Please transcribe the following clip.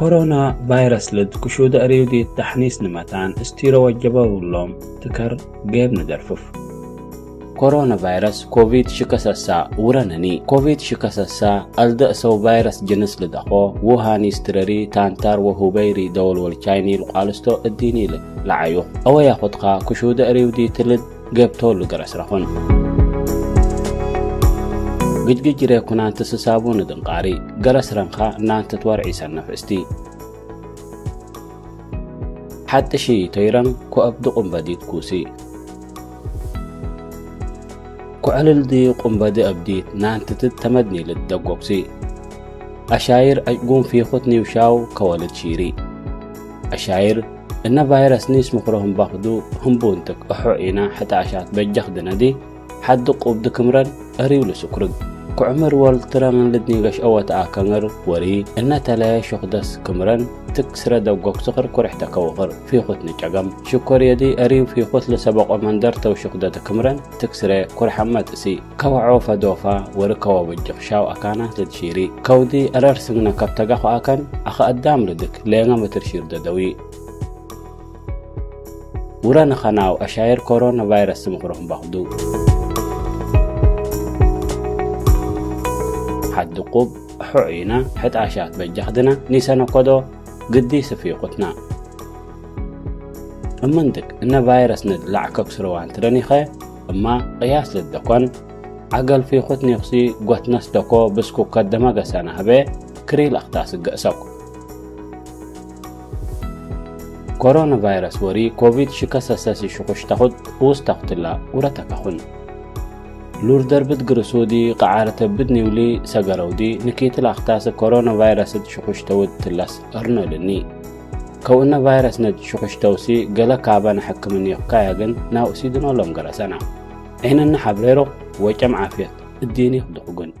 ኮሮና ቫይረስ ለድኩሾ ደአርዮዴት ዳሕኒስ ንመታን እስቲሮ ወጀበብሎም ትከር ጌብ ንደርፍፍ ኮሮና ቫይረስ ኮቪድ ሽከሰሳ ውረነኒ ኮቪድ ሽከሰሳ አልደእሰው ቫይረስ ጅንስ ልደኾ ውሃኒ ስትረሪ ታንታር ወሁበይሪ ደወልወል ቻይኒ ልቋልስቶ እዲኒ ኢል ለዓዩ አወያ ኾትኻ ክሹ ደአርዮዲ ትልድ ገብቶ ልገረስረኹን ግጅግጅረ ኩናንቲ ስሳቡ ንጥንቃሪ ገለ ስረንካ እናንተ ትወርዒሰን ነፍዕስቲ ሓጥሺ ተይረን ኩአብዲ ቁምበዲት ኩሲ ኩዕልልዲ ቁምበዲ ኣብዲት ናንትትት ተመድኒልት ደጎግሲ ኣሻይር ኣጭጉም ፊኹት ኒውሻው ከወልድ ሺሪ ኣሻይር እነ ቫይረስ ኒስ ምኽሮ ህምባኽዱ ህምቡንትክ እሖ ኢና ሕጣሻት በጀኽ ድነዲ حد قوب دكمرن أريول سكرق كعمر والتران لدني غش أو تاع كنر وري. إن تلا شخدس كمرن تكسر دوقك سخر كرحت كوغر في خطن جعم شكر يدي أريو في خطل سبق ومندرت وشخدة كمرن تكسر كرح متسي كوا عوفا دوفا وركوا وجه شاو أكانا تدشيري. كودي أرسلنا كبتجاخ أكن أخ قدام لدك لينا مترشير ددوي. ورانا خناو أشاير كورونا فيروس مخرهم باخدو حد قب حعينا حت عشات بجخدنا نيسانا قدو قدي سفيقتنا. أما قياس للدكون عقل في خطني خسي قوت ناس دكو بسكو قدما قسانا هبه كريل أختاس قسوك. كورونا فيروس وري لور دربت قرسودي قعارة بدني ولي سقرودي نكيت الأختاس كورونا فيروس شخوش تود تلس أرنا لني كونا فيروس ند شخوش توسي قلا كابان حكمني يقايقن ناو سيدنا لهم قرسنا إحنا نحبريرو وجم عافية الديني خدقون